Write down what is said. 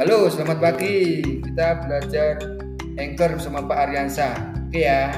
Halo, selamat pagi. Kita belajar Anchor bersama Pak Aryansa. Oke ya.